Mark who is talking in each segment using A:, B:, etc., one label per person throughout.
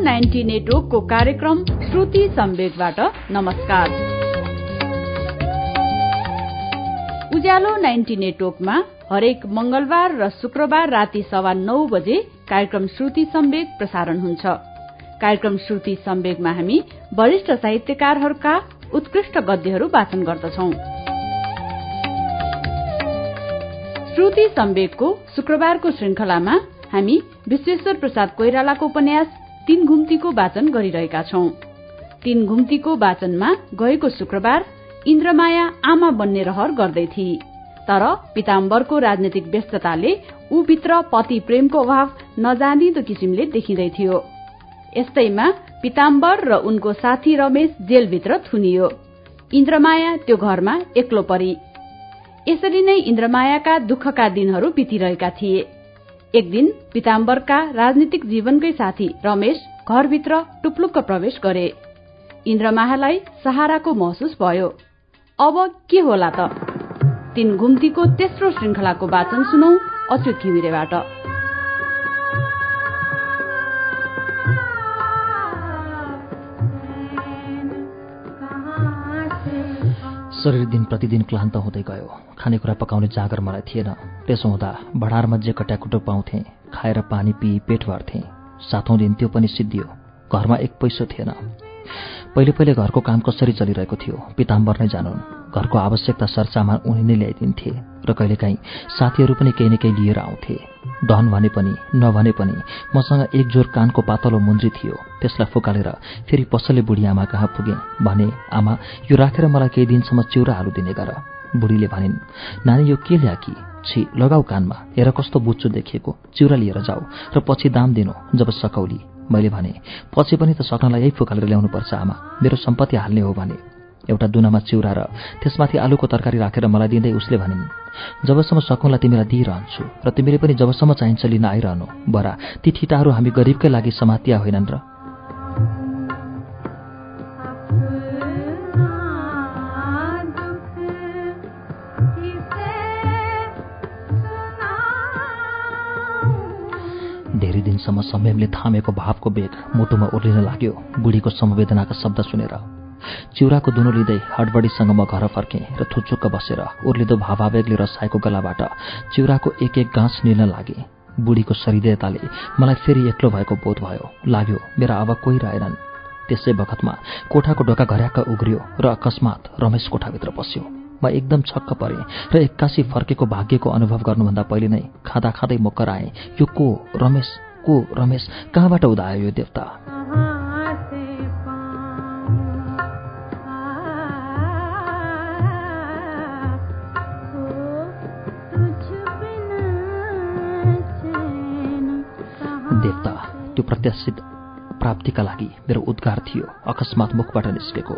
A: Ninety नेटवर्कको कार्यक्रम श्रुति सम्वेकबाट। नमस्कार। उज्यालो नाइन्टी नेटवर्कमा हरेक मंगलबार र शुक्रबार राति सवा नौ बजे कार्यक्रम श्रुति सम्वेक प्रसारण हुन्छ। कार्यक्रम श्रुति सम्वेकमा हामी वरिष्ठ साहित्यकारहरूका उत्कृष्ट गद्यहरू वाचन गर्दछौं। श्रुति सम्वेकको शुक्रबारको श्रृंखलामा हामी विश्वेश्वर प्रसाद कोइरालाको उपन्यास तीन घुम्तीको वाचन गरिरहेका छौं। तीन घुम्तीको वाचनमा गएको शुक्रबार इन्द्रमाया आमा बन्ने रहर गर्दै थिए तर पिताम्बरको राजनैतिक व्यस्तताले ऊभित्र पति प्रेमको अभाव नजानिदो किसिमले देखिँदै थियो। यस्तैमा पिताम्बर र उनको साथी रमेश जेलभित्र थुनियो। इन्द्रमाया त्यो घरमा एक्लो परी। यसरी नै इन्द्रमायाका दुःखका दिनहरू बितिरहेका थिए। एक दिन पिताम्बरका राजनीतिक जीवनकै साथी रमेश घरभित्र टुप्लुक्क प्रवेश गरे। इन्द्रमायालाई सहाराको महसुस भयो। अब के होला त? तीन घुम्तीको तेस्रो श्रृंखलाको वाचन सुनौ अच्युत घिमिरेबाट।
B: शरीर दिन प्रतिदिन क्लान्त हुँदै गयो। खानेकुरा पकाउने जागर मलाई थिएन। त्यसो हुँदा भडारमा जे कट्याकुटो पाउँथे खाएर पानी पिई पेट भर्थेँ सातौँ दिन त्यो पनि सिद्धियो। घरमा एक पैसो थिएन। पहिले पहिले घरको काम कसरी चलिरहेको थियो पिताम्बर नै जानुन्। घरको आवश्यकता सरसामान उनी नै ल्याइदिन्थे र कहिलेकाहीँ साथीहरू पनि केही न केही लिएर आउँथे। डन भने पनि नभने पनि मसँग एक जोर कानको पातलो मुन्द्री थियो। त्यसलाई फुकालेर फेरि पसलले बुढी आमा कहाँ पुगेँ? भने आमा यो राखेर मलाई केही दिनसम्म चिउराहरू दिने गर। बुढीले भनिन् नानी यो के ल्या कि? छि लगाऊ कानमा। हेर कस्तो बुच्चो देखिएको चिउरा लिएर जाऊ र पछि दाम दिनु जब सकौली। मैले भने पछि पनि त सक्नलाई यही फुकालेर ल्याउनुपर्छ आमा। मेरो सम्पत्ति हाल्ने हो भने। एउटा दुनामा चिउरा र त्यसमाथि आलुको तरकारी राखेर मलाई दिँदै उसले भनिन् जबसम्म सकौँला तिमीलाई दिइरहन्छु र तिमीले पनि जबसम्म चाहिन्छ लिन आइरहनु बरा ती ठिटाहरू हामी गरिबकै लागि समातिया होइनन् र दिनसम्म संयमले थामेको भावको बेग मुटुमा उर्लिन लाग्यो। बुढीको समवेदनाका शब्द सुनेर। चिउराको दुनो लिँदै हडबडीसँग म घर फर्केँ र थुचुक्क बसेर उर्लिँदो भावावेगले रसाएको गलाबाट चिउराको एक एक गाँस निल्न लागे। बुढीको शरीरताले मलाई फेरि एक्लो भएको बोध भयो। लाग्यो मेरा अब कोही रहेनन्। त्यसै बखतमा कोठाको ढोका घर्याक्क उग्रियो र अकस्मात रमेश कोठाभित्र पस्यो म एकदम छक्क परेँ र एक्कासी फर्केको भाग्यको अनुभव गर्नुभन्दा पहिले नै खाँदा खाँदै म कराएँ यो को? रमेश? को रमेश कहाँबाट उदायो यो देवता? देवता त्यो प्रत्याशित प्राप्तिका लागि मेरो उद्गार थियो। अकस्मात मुखबाट निस्केको।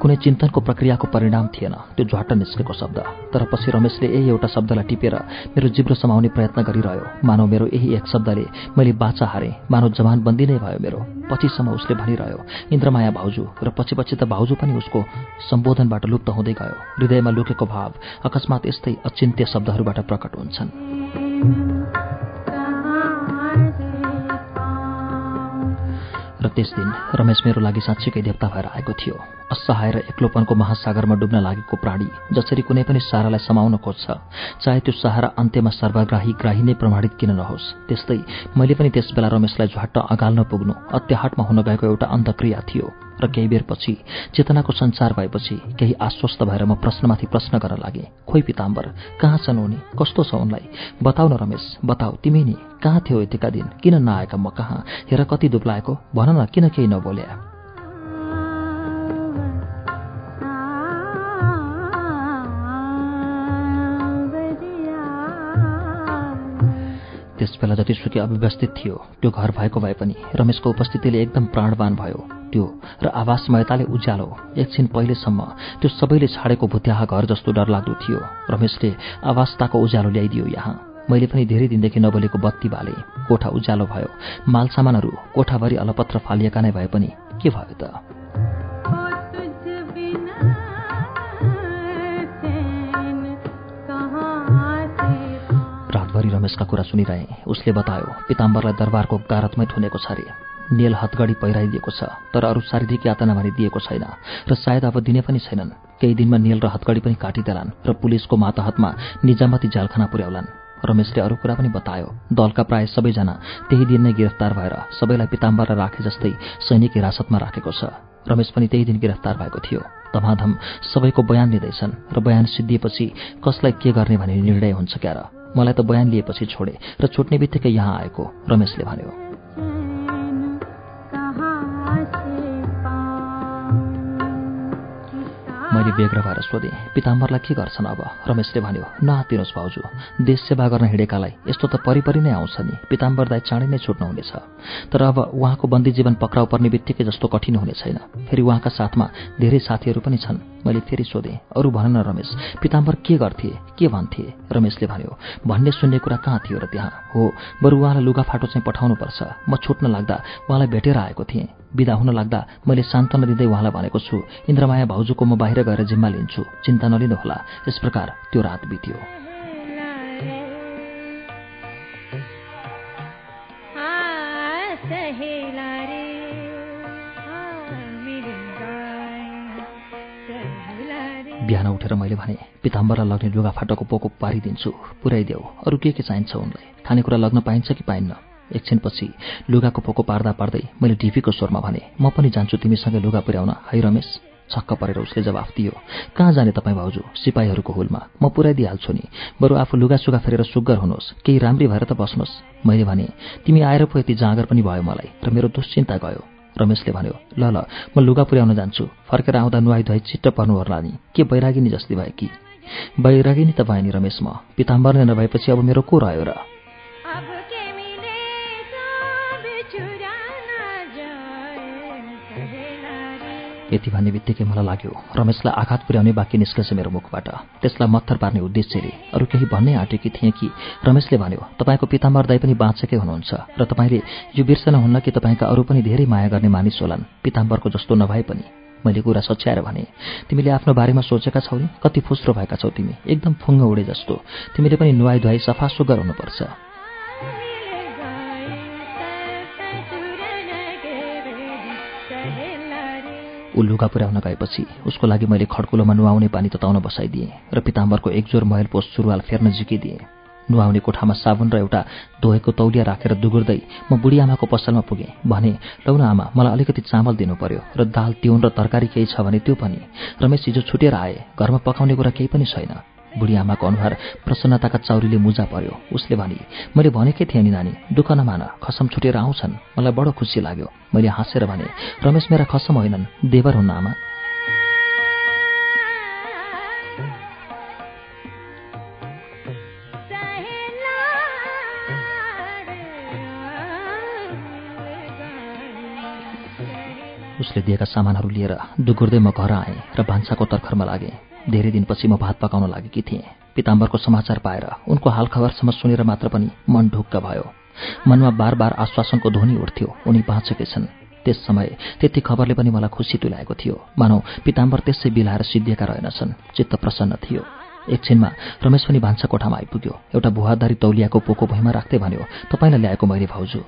B: कुनै चिन्तनको प्रक्रियाको परिणाम थिएन। त्यो झ्वाट निस्केको शब्द। तर पछि रमेशले यही एउटा शब्दलाई टिपेर मेरो जिब्रो समाउने प्रयत्न गरिरह्यो। मानव मेरो यही एक शब्दले मैले बाचा हारेँ। मानव जवानबन्दी नै भयो मेरो। पछिसम्म उसले भनिरह्यो इन्द्रमाया भाउजू र पछि पछि त भाउजू पनि उसको सम्बोधनबाट लुप्त हुँदै गयो। हृदयमा लुकेको भाव अकस्मात यस्तै अचिन्त्य शब्दहरूबाट प्रकट हुन्छन्। र त्यस दिन रमेश मेरो लागि साँच्चीकै देवता भएर आएको थियो। असहाय र एक्लोपनको महासागरमा डुब्न लागेको प्राणी जसरी कुनै पनि सारालाई समाउन खोज्छ चाहे त्यो सहारा अन्त्यमा सर्वग्राही ग्राही नै प्रमाणित किन नहोस् त्यस्तै मैले पनि त्यसबेला रमेशलाई झट्ट अगाल्न पुग्नु अत्याहटमा हुन गएको एउटा अन्तक्रिया थियो र केही बेरपछि चेतनाको संसार भएपछि केही आश्वस्त भएर म प्रश्नमाथि प्रश्न गर्न लागेँ खोइ पिताम्बर कहाँ छन् उनी? कस्तो छ उनलाई? बताउ न रमेश बताऊ तिमी नि कहाँ थियो यतिका दिन? किन नआएका म कहाँ? हेर कति दुब्लाएको? भन न किन केही नबोल्या? त्यसबेला जतिसुकै अव्यवस्थित थियो त्यो घर भएको भए पनि रमेशको उपस्थितिले एकदम प्राणवान भयो। त्यो र आवासमयताले उज्यालो। एकछिन पहिलेसम्म त्यो सबैले छाडेको भुत्याहा घर जस्तो डरलाग्दो थियो। रमेशले आवासताको उज्यालो ल्याइदियो यहाँ। मैले पनि धेरै दिनदेखि नबोलेको बत्ती बाले। कोठा उज्यालो भयो। मालसामानहरू कोठाभरि अलपत्र फालिएका नै भए पनि। के भयो त? रमेशका कुरा सुनिरहे। उसले बतायो पिताम्बरलाई दरबारको गारतमै थुनेको छ अरे नेल हतगडी पहिराइदिएको छ तर अरू शारीरिक यातना भने दिएको छैन र सायद अब दिने पनि छैनन्। केही दिनमा नेल र हतगडी पनि काटिदेलान् र पुलिसको माताहतमा निजामती जालखाना पुर्याउलान्। रमेशले अरू कुरा पनि बतायो दलका प्राय सबैजना त्यही दिन नै गिरफ्तार भएर सबैलाई पिताम्बर राखे जस्तै सैनिक हिरासतमा राखेको छ। रमेश पनि त्यही दिन गिरफ्तार भएको थियो। धमाधम सबैको बयान लिँदैछन् र बयान सिद्धिएपछि कसलाई के गर्ने भन्ने निर्णय हुन्छ क्यार? मलाई त बयान लिएपछि छोडे र छुट्ने बित्तिकै यहाँ आएको रमेशले भन्यो। मैले बेग्र भएर सोधेँ पिताम्बरलाई के गर्छन् अब? रमेशले भन्यो नहातिनुहोस् भाउजू देश सेवा गर्न हिँडेकालाई यस्तो त परिपरि नै आउँछ नि पिताम्बर दाई चाँडै नै छुट्नुहुनेछ तर अब उहाँको बन्दी जीवन पक्राउ पर्ने बित्तिकै जस्तो कठिन हुने छैन। फेरि उहाँका साथमा धेरै साथीहरू पनि छन्। मैले फेरि सोधेँ अरू भन न रमेश पिताम्बर के गर्थे के भन्थे? रमेशले भन्यो भन्ने सुन्ने कुरा कहाँ थियो र त्यहाँ? हो बरु उहाँलाई लुगाफाटो चाहिँ पठाउनुपर्छ। म छुट्न लाग्दा उहाँलाई भेटेर आएको थिएँ। विदा हुन लाग्दा मैले सान्त्वना दिँदै उहाँलाई भनेको छु इन्द्रमाया भाउजूको म बाहिर गएर जिम्मा लिन्छु चिन्ता नलिनुहोला। यस प्रकार त्यो रात बित्यो। बिहान उठेर मैले भने पिताम्बरलाई लग्ने लुगाफाटाको पोको पारिदिन्छु पुर्याइदेऊ अरू के के चाहिन्छ उनलाई? खानेकुरा लग्न पाइन्छ कि पाइन्न? एकछिनपछि लुगाको पोको पार्दा पार्दै मैले ढिपीको स्वरमा भने म पनि जान्छु तिमीसँगै लुगा पुर्याउन है रमेश? छक्क परेर उसले जवाफ दियो कहाँ जाने तपाईँ भाउजू? सिपाहीहरूको हुलमा। म पुऱ्याइदिइहाल्छु नि। बरु आफू लुगासुगा फेरेर सुग्गर हुनुहोस्। केही राम्री भएर त बस्नुहोस्। मैले भने तिमी आएर पो यति जाँगर पनि भयो मलाई र मेरो दुश्चिन्ता गयो। रमेशले भन्यो ल ल म लुगा पुर्याउन जान्छु। फर्केर आउँदा नुहाई धुवाई पर्नु होला नि। के बैरागिनी जस्तै भयो कि बैरागिनी त भयो नि रमेश म। पिताम्बर नै नभएपछि अब मेरो को रह्यो र? यति भन्ने बित्तिकै मलाई लाग्यो रमेशलाई आघात पुर्याउने बाँकी निस्कछ मेरो मुखबाट। त्यसलाई मत्थर पार्ने उद्देश्यले अरू केही भन्नै आँटेकी थिएँ कि रमेशले भन्यो तपाईँको पिताम्बर दाई पनि बाँचेकै हुनुहुन्छ र तपाईँले यो बिर्सनुहुन्न कि तपाईँका अरू पनि धेरै माया गर्ने मानिस होलान् पिताम्बरको जस्तो नभए पनि। मैले कुरा सच्याएर भने तिमीले आफ्नो बारेमा सोचेका छौ नि? कति फुस्रो भएका छौ तिमी? एकदम फुङ्ग उडे जस्तो। तिमीले पनि नुहाई धुवाई सफा सुग्घर हुनुपर्छ। ऊ लुगा पुर्याउन गएपछि उसको लागि मैले खड्कुलोमा नुहाउने पानी तताउन बसाइदिएँ र पिताम्बरको एकजोर महल पोस्ट सुरुवाल फेर्न झिकिदिएँ। नुहाउने कोठामा साबुन र एउटा धोएको तौलिया राखेर दुगुर्दै म बुढी आमाको पसलमा पुगेँ भने लौन आमा मलाई अलिकति चामल दिनु पर्यो र दाल तिउन र तरकारी केही छ भने त्यो पनि। रमेश हिजो छुटेर आए घरमा पकाउने कुरा केही पनि छैन। बुढी आमाको अनुहार प्रसन्नताका चौरीले मुजा पर्यो। उसले भने मैले भनेकै थिएँ नि नानी दुःख नमान खसम छुटेर आउँछन्। मलाई बडो खुसी लाग्यो। मैले हाँसेर भने रमेश मेरा खसम होइनन् देवर हुन्न आमा। उसले दिएका सामानहरू लिएर दुगुर्दै म घर आएँ र भान्साको तर्खरमा लागेँ। धेरै दिनपछि म भात पकाउन लागेकी थिएँ। पिताम्बरको समाचार पाएर उनको हालखबरसम्म सुनेर मात्र पनि मन ढुक्क भयो। मनमा बार बार आश्वासनको ध्वनि उठ्थ्यो। उनी बाँचेकै छन्। त्यस समय त्यति खबरले पनि मलाई खुसी तुल्याएको थियो। मानौ पिताम्बर त्यसै बिलाएर सिद्धिएका रहेनछन्। चित्त प्रसन्न थियो। एकछिनमा रमेश पनि भान्सा कोठामा आइपुग्यो। एउटा भुवादारी तौलियाको पोको भुइँमा राख्दै भन्यो तपाईँलाई ल्याएको मैले भाउजू।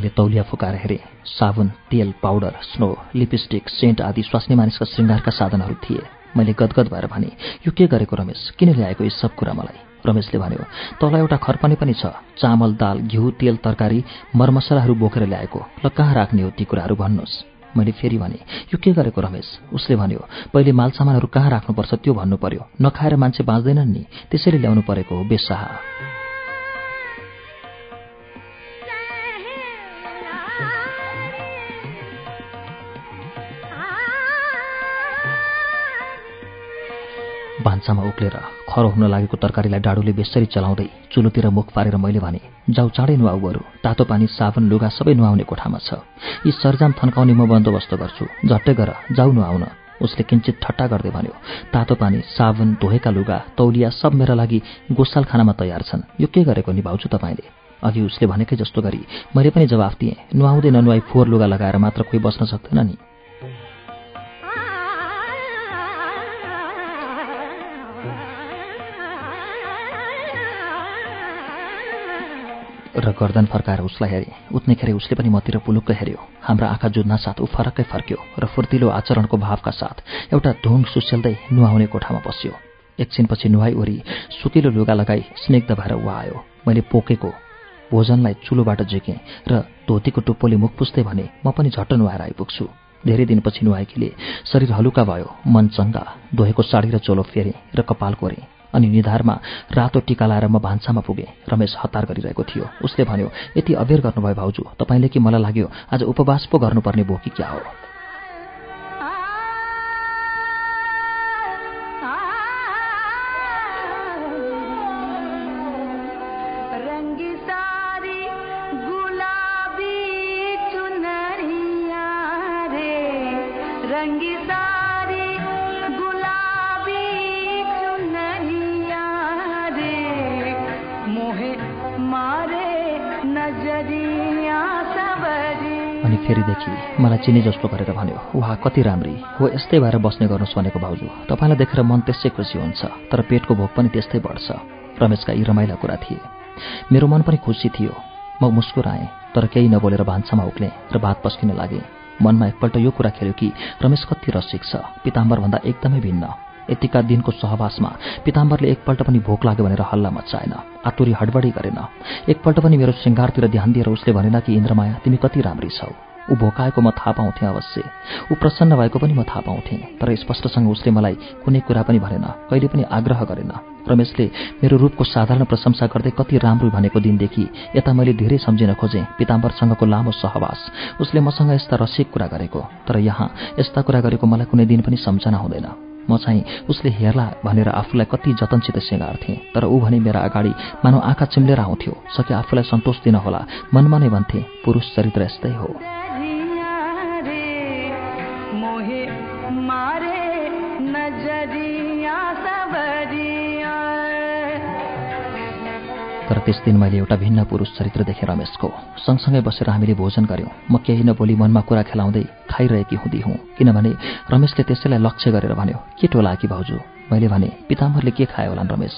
B: मैले तौलिया फुकाएर हेरेँ। साबुन तेल पाउडर स्नो लिपस्टिक सेन्ट आदि स्वास्नी मानिसका श्रृङ्गारका साधनहरू थिए। मैले गदगद भएर भने यो के गरेको रमेश? किन ल्याएको यी सब कुरा मलाई? रमेशले भन्यो तल एउटा खर्पनी पनि छ। चामल दाल घिउ तेल तरकारी मरमसलाहरू बोकेर ल्याएको। ल कहाँ राख्ने हो ती कुराहरू भन्नुहोस्? मैले फेरि भने यो के गरेको रमेश? उसले भन्यो पहिले मालसामानहरू कहाँ राख्नुपर्छ त्यो भन्नु पर्यो। नखाएर मान्छे बाँच्दैनन् नि। त्यसैले ल्याउनु परेको हो बेसाहा। भान्सामा उक्लेर खरो हुन लागेको तरकारीलाई डाडुले बेसरी चलाउँदै चुलोतिर मुख पारेर मैले भने जाउ चाँडै नुहाउ बरु। तातो पानी साबुन लुगा सबै नुहाउने कोठामा छ। यी सरजाम थन्काउने म बन्दोबस्त गर्छु। झट्टै गर जाउ नुहाउन। उसले किन्चित ठट्टा गर्दै भन्यो तातो पानी साबुन धोएका लुगा तौलिया सब मेरा लागि गोसाल खानामा तयार छन्। यो के गरेको नि भाउजू तपाईँले? अघि उसले भनेकै जस्तो गरी मैले पनि जवाफ दिएँ नुहाउँदै ननुहाई फोहोर लुगा लगाएर मात्र कोही बस्न सक्दैन नि। र गर्दन फर्काएर उसलाई हेरेँ। उत्नेखेरि उसले पनि मतिर पुलुक्क हेऱ्यो। हाम्रा आँखा जुझ्न साथ ऊ फरक्कै फर्क्यो र फुर्तिलो आचरणको भावका साथ एउटा ढुङ सुसेल्दै नुहाउने कोठामा बस्यो। एकछिनपछि नुहाई ओरी सुकिलो लुगा लगाई स्नेग्ध भएर ऊ आयो। मैले पोकेको भोजनलाई चुलोबाट झिकेँ र धोतीको टुप्पोले मुख पुस्दै भने म पनि झट्ट नुहाएर आइपुग्छु। धेरै दिनपछि नुहाएकीले शरीर हलुका भयो मन चङ्गा धोएको साडी र चोलो फेरेँ र कपाल कोरेँ। अनि निधारमा रातो टिका लाएर म भान्सामा पुगेँ। रमेश हतार गरिरहेको थियो। उसले भन्यो यति अबेर गर्नुभयो भाउजू तपाईँले कि मलाई लाग्यो आज उपवास पो गर्नुपर्ने बोकी क्या हो? फेरिदेखि मलाई चिने जस्तो गरेर भन्यो वाह कति राम्री। हो यस्तै भएर बस्ने गर्नुहोस् भनेको भाउजू। तपाईँलाई देखेर मन त्यसै खुसी हुन्छ तर पेटको भोक पनि त्यस्तै बढ्छ। रमेशका यी रमाइला कुरा थिए। मेरो मन पनि खुसी थियो। म मुस्कुराएँ तर केही नबोलेर भान्सामा उक्लेँ र भात पस्किन लागेँ। मनमा एकपल्ट यो कुरा खेल्यो कि रमेश कति रसिक छ। पिताम्बरभन्दा एकदमै भिन्न। यतिका दिनको सहवासमा पिताम्बरले एकपल्ट पनि भोक लाग्यो भनेर हल्ला मचाएन आतुरी हडबडी गरेन। एकपल्ट पनि मेरो श्रृङ्गारतिर ध्यान दिएर उसले भनेन कि इन्द्रमाया तिमी कति राम्री छौ। ऊ भोकाएको म थाहा पाउँथेँ अवश्य। ऊ प्रसन्न भएको पनि म थाहा पाउँथेँ तर स्पष्टसँग उसले मलाई कुनै कुरा पनि भनेन कहिले पनि आग्रह गरेन। रमेशले मेरो रूपको साधारण प्रशंसा गर्दै कति राम्रो भनेको दिनदेखि यता मैले धेरै सम्झिन खोजेँ पिताम्बरसँगको लामो सहवास। उसले मसँग यस्ता रसिक कुरा गरेको तर यहाँ यस्ता कुरा गरेको मलाई कुनै दिन पनि सम्झना हुँदैन। म चाहिँ उसले हेर्ला भनेर आफूलाई कति जतनसित सिँगार्थेँ तर ऊ भने मेरा अगाडि मानव आँखा चिम्लेर आउँथ्यो सके आफूलाई सन्तोष दिन होला मनमा नै भन्थे पुरुष चरित्र यस्तै हो। तर त्यस दिन मैले एउटा भिन्न पुरुष चरित्र देखेँ रमेशको। सँगसँगै बसेर हामीले भोजन गऱ्यौँ म केही नबोली मनमा कुरा खेलाउँदै खाइरहेकी हुँदी हुँ। किनभने रमेशले त्यसैलाई लक्ष्य गरेर भन्यो के टोला कि भाउजू? मैले भने पिताम्बरले के खायो होला रमेश?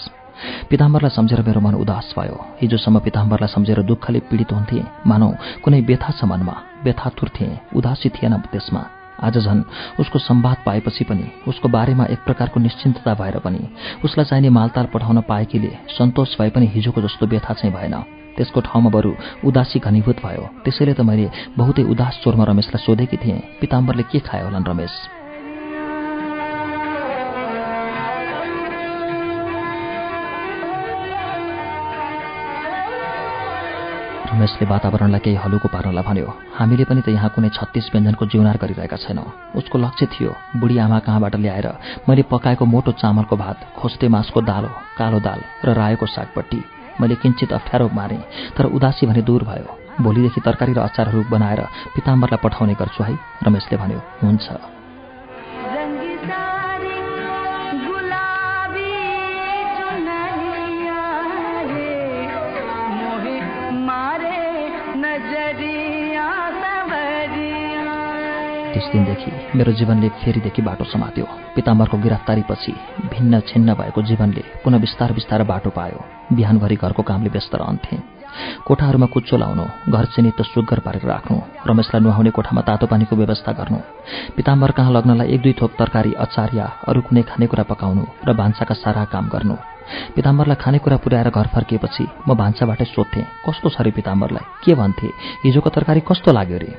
B: पिताम्बरलाई सम्झेर मेरो मन उदास भयो। हिजोसम्म पिताम्बरलाई सम्झेर दुःखले पीडित हुन्थे। मानौ कुनै व्यथा छ मनमा। व्यथातुर थिएँ उदासी थिएन त्यसमा। आज झन् उसको सम्वाद पाएपछि पनि उसको बारेमा एक प्रकारको निश्चिन्तता भएर पनि उसलाई चाहिने मालताल पठाउन पाएकीले सन्तोष भए पनि हिजोको जस्तो व्यथा चाहिँ भएन। त्यसको ठाउँमा बरु उदासी घनीभूत भयो। त्यसैले त मैले बहुतै उदास चोरमा रमेशलाई सोधेकी थिएँ पिताम्बरले के खायो होलान् रमेश? रमेशले वातावरणलाई केही हलुको पार्नलाई भन्यो हामीले पनि त यहाँ कुनै छत्तिस व्यञ्जनको जिउनार गरिरहेका छैनौँ। उसको लक्ष्य थियो बुढी आमा कहाँबाट ल्याएर मैले पकाएको मोटो चामलको भात खोस्टे मासको दाल कालो दाल र रायोको सागपट्टि। मैले किन्चित अप्ठ्यारो मारेँ तर उदासी भने दूर भयो। भोलिदेखि तरकारी र अचारहरू बनाएर पिताम्बरलाई पठाउने गर्छु है रमेशले भन्यो। हुन्छ। त्यस दिनदेखि मेरो जीवनले फेरिदेखि बाटो समात्यो। पिताम्बरको गिरफ्तारीपछि भिन्न छिन्न भएको जीवनले पुनः बिस्तार बिस्तार बाटो पायो। बिहानभरि घरको कामले व्यस्त रहन्थे। कोठाहरूमा कुच्चो लाउनु घर चिनित सुग्घर पारेर राख्नु रमेशलाई नुहाउने कोठामा तातो पानीको व्यवस्था गर्नु पिताम्बर कहाँ लग्नलाई एक दुई थोक तरकारी अचार या अरू कुनै खानेकुरा पकाउनु र भान्साका सारा काम गर्नु। पिताम्बरलाई खानेकुरा पुर्याएर घर फर्किएपछि म भान्साबाटै सोध्थेँ कस्तो छ अरे पिताम्बरलाई? के भन्थे? हिजोको तरकारी कस्तो लाग्यो रे?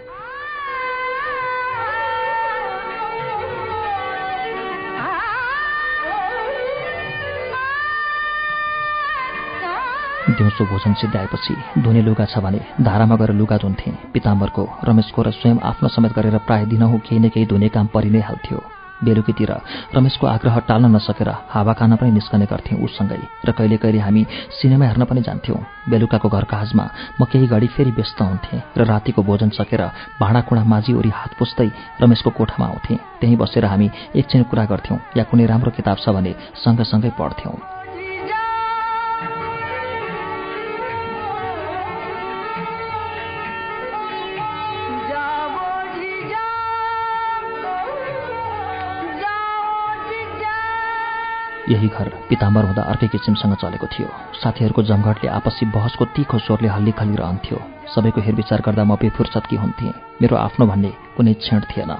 B: दिउँसो भोजन सिद्धाएपछि धुने लुगा छ भने धारामा गएर लुगा धुन्थे। पिताम्बरको रमेशको र स्वयं आफ्नो समेत गरेर प्राय दिनहुँ केही न केही धुने काम परि नै हाल्थ्यो। बेलुकीतिर रमेशको आग्रह टाल्न नसकेर हावा खान पनि निस्कने गर्थ्यौँ उसँगै र कहिले कहिले हामी सिनेमा हेर्न पनि जान्थ्यौँ। बेलुकाको घर काजमा म केही घडी फेरि व्यस्त हुन्थेँ र रातिको भोजन सकेर भाँडाकुँडा माझी ओरी हात पुस्दै रमेशको कोठामा आउँथेँ। त्यहीँ बसेर हामी एकछिन कुरा गर्थ्यौँ या कुनै राम्रो किताब छ भने सँगसँगै पढ्थ्यौँ। यही घर पिताम्बर हुँदा अर्कै किसिमसँग चलेको थियो। साथीहरूको जमघटले आपसी बहसको तिखो स्वरले हल्ली खलिरहन्थ्यो सबैको हेरविचार गर्दा म बेफुर्सदकी हुन्थेँ। मेरो आफ्नो भन्ने कुनै क्षण थिएन।